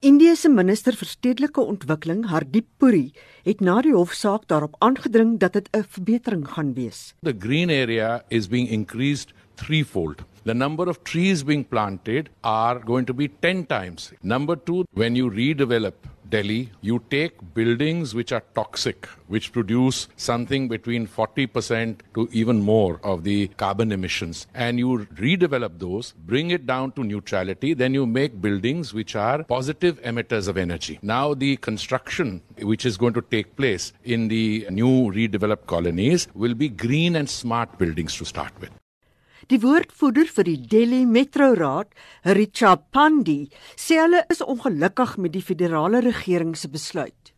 Indië se minister vir stedelike ontwikkeling, Hardeep Puri, het na die hofsaak daarop aangedring dat dit 'n verbetering gaan wees. The green area is being increased threefold. The number of trees being planted are going to be 10 times. Number 2, when you redevelop Delhi, you take buildings which are toxic, which produce something between 40% to even more of the carbon emissions, and you redevelop those, bring it down to neutrality, then you make buildings which are positive emitters of energy. Now, the construction which is going to take place in the new redeveloped colonies will be green and smart buildings to start with. Die woordvoerder vir die Delhi Metro Raad, Richa Pandi, sê hulle is ongelukkig met die federale regering se besluit.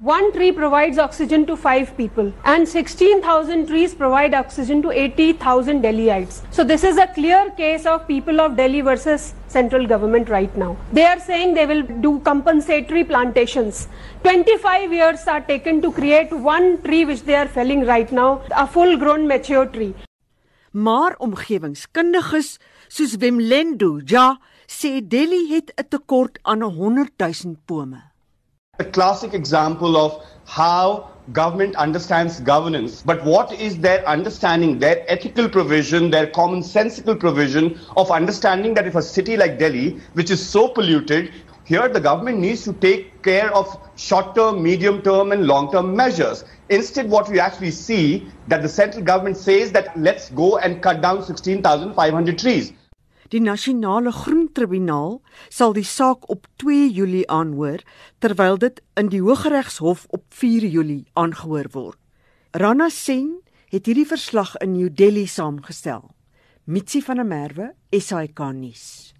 One tree provides oxygen to five people, and 16,000 trees provide oxygen to 80,000 Delhiites. So, this is a clear case of people of Delhi versus central government right now. They are saying they will do compensatory plantations. 25 years are taken to create one tree which they are felling right now, a full grown mature tree. Maar omgewingskundiges soos Wemlendo Ja sê Delhi het 'n tekort aan 100 000 bome. A classic example of how government understands governance, but what is their understanding, their ethical provision, their commonsensical provision of understanding that if a city like Delhi, which is so polluted, here the government needs to take care of short term, medium term, and long term measures. Instead, what we actually see that the central government says that let's go and cut down 16,500 trees. Die nasionale groentribunaal sal die saak op 2 Julie aanhoor terwyl dit in die Hooggeregshof op 4 Julie aangehoor word. Rana Sen het hierdie verslag in New Delhi saamgestel. Mitsi van der Merwe, SAK nuus.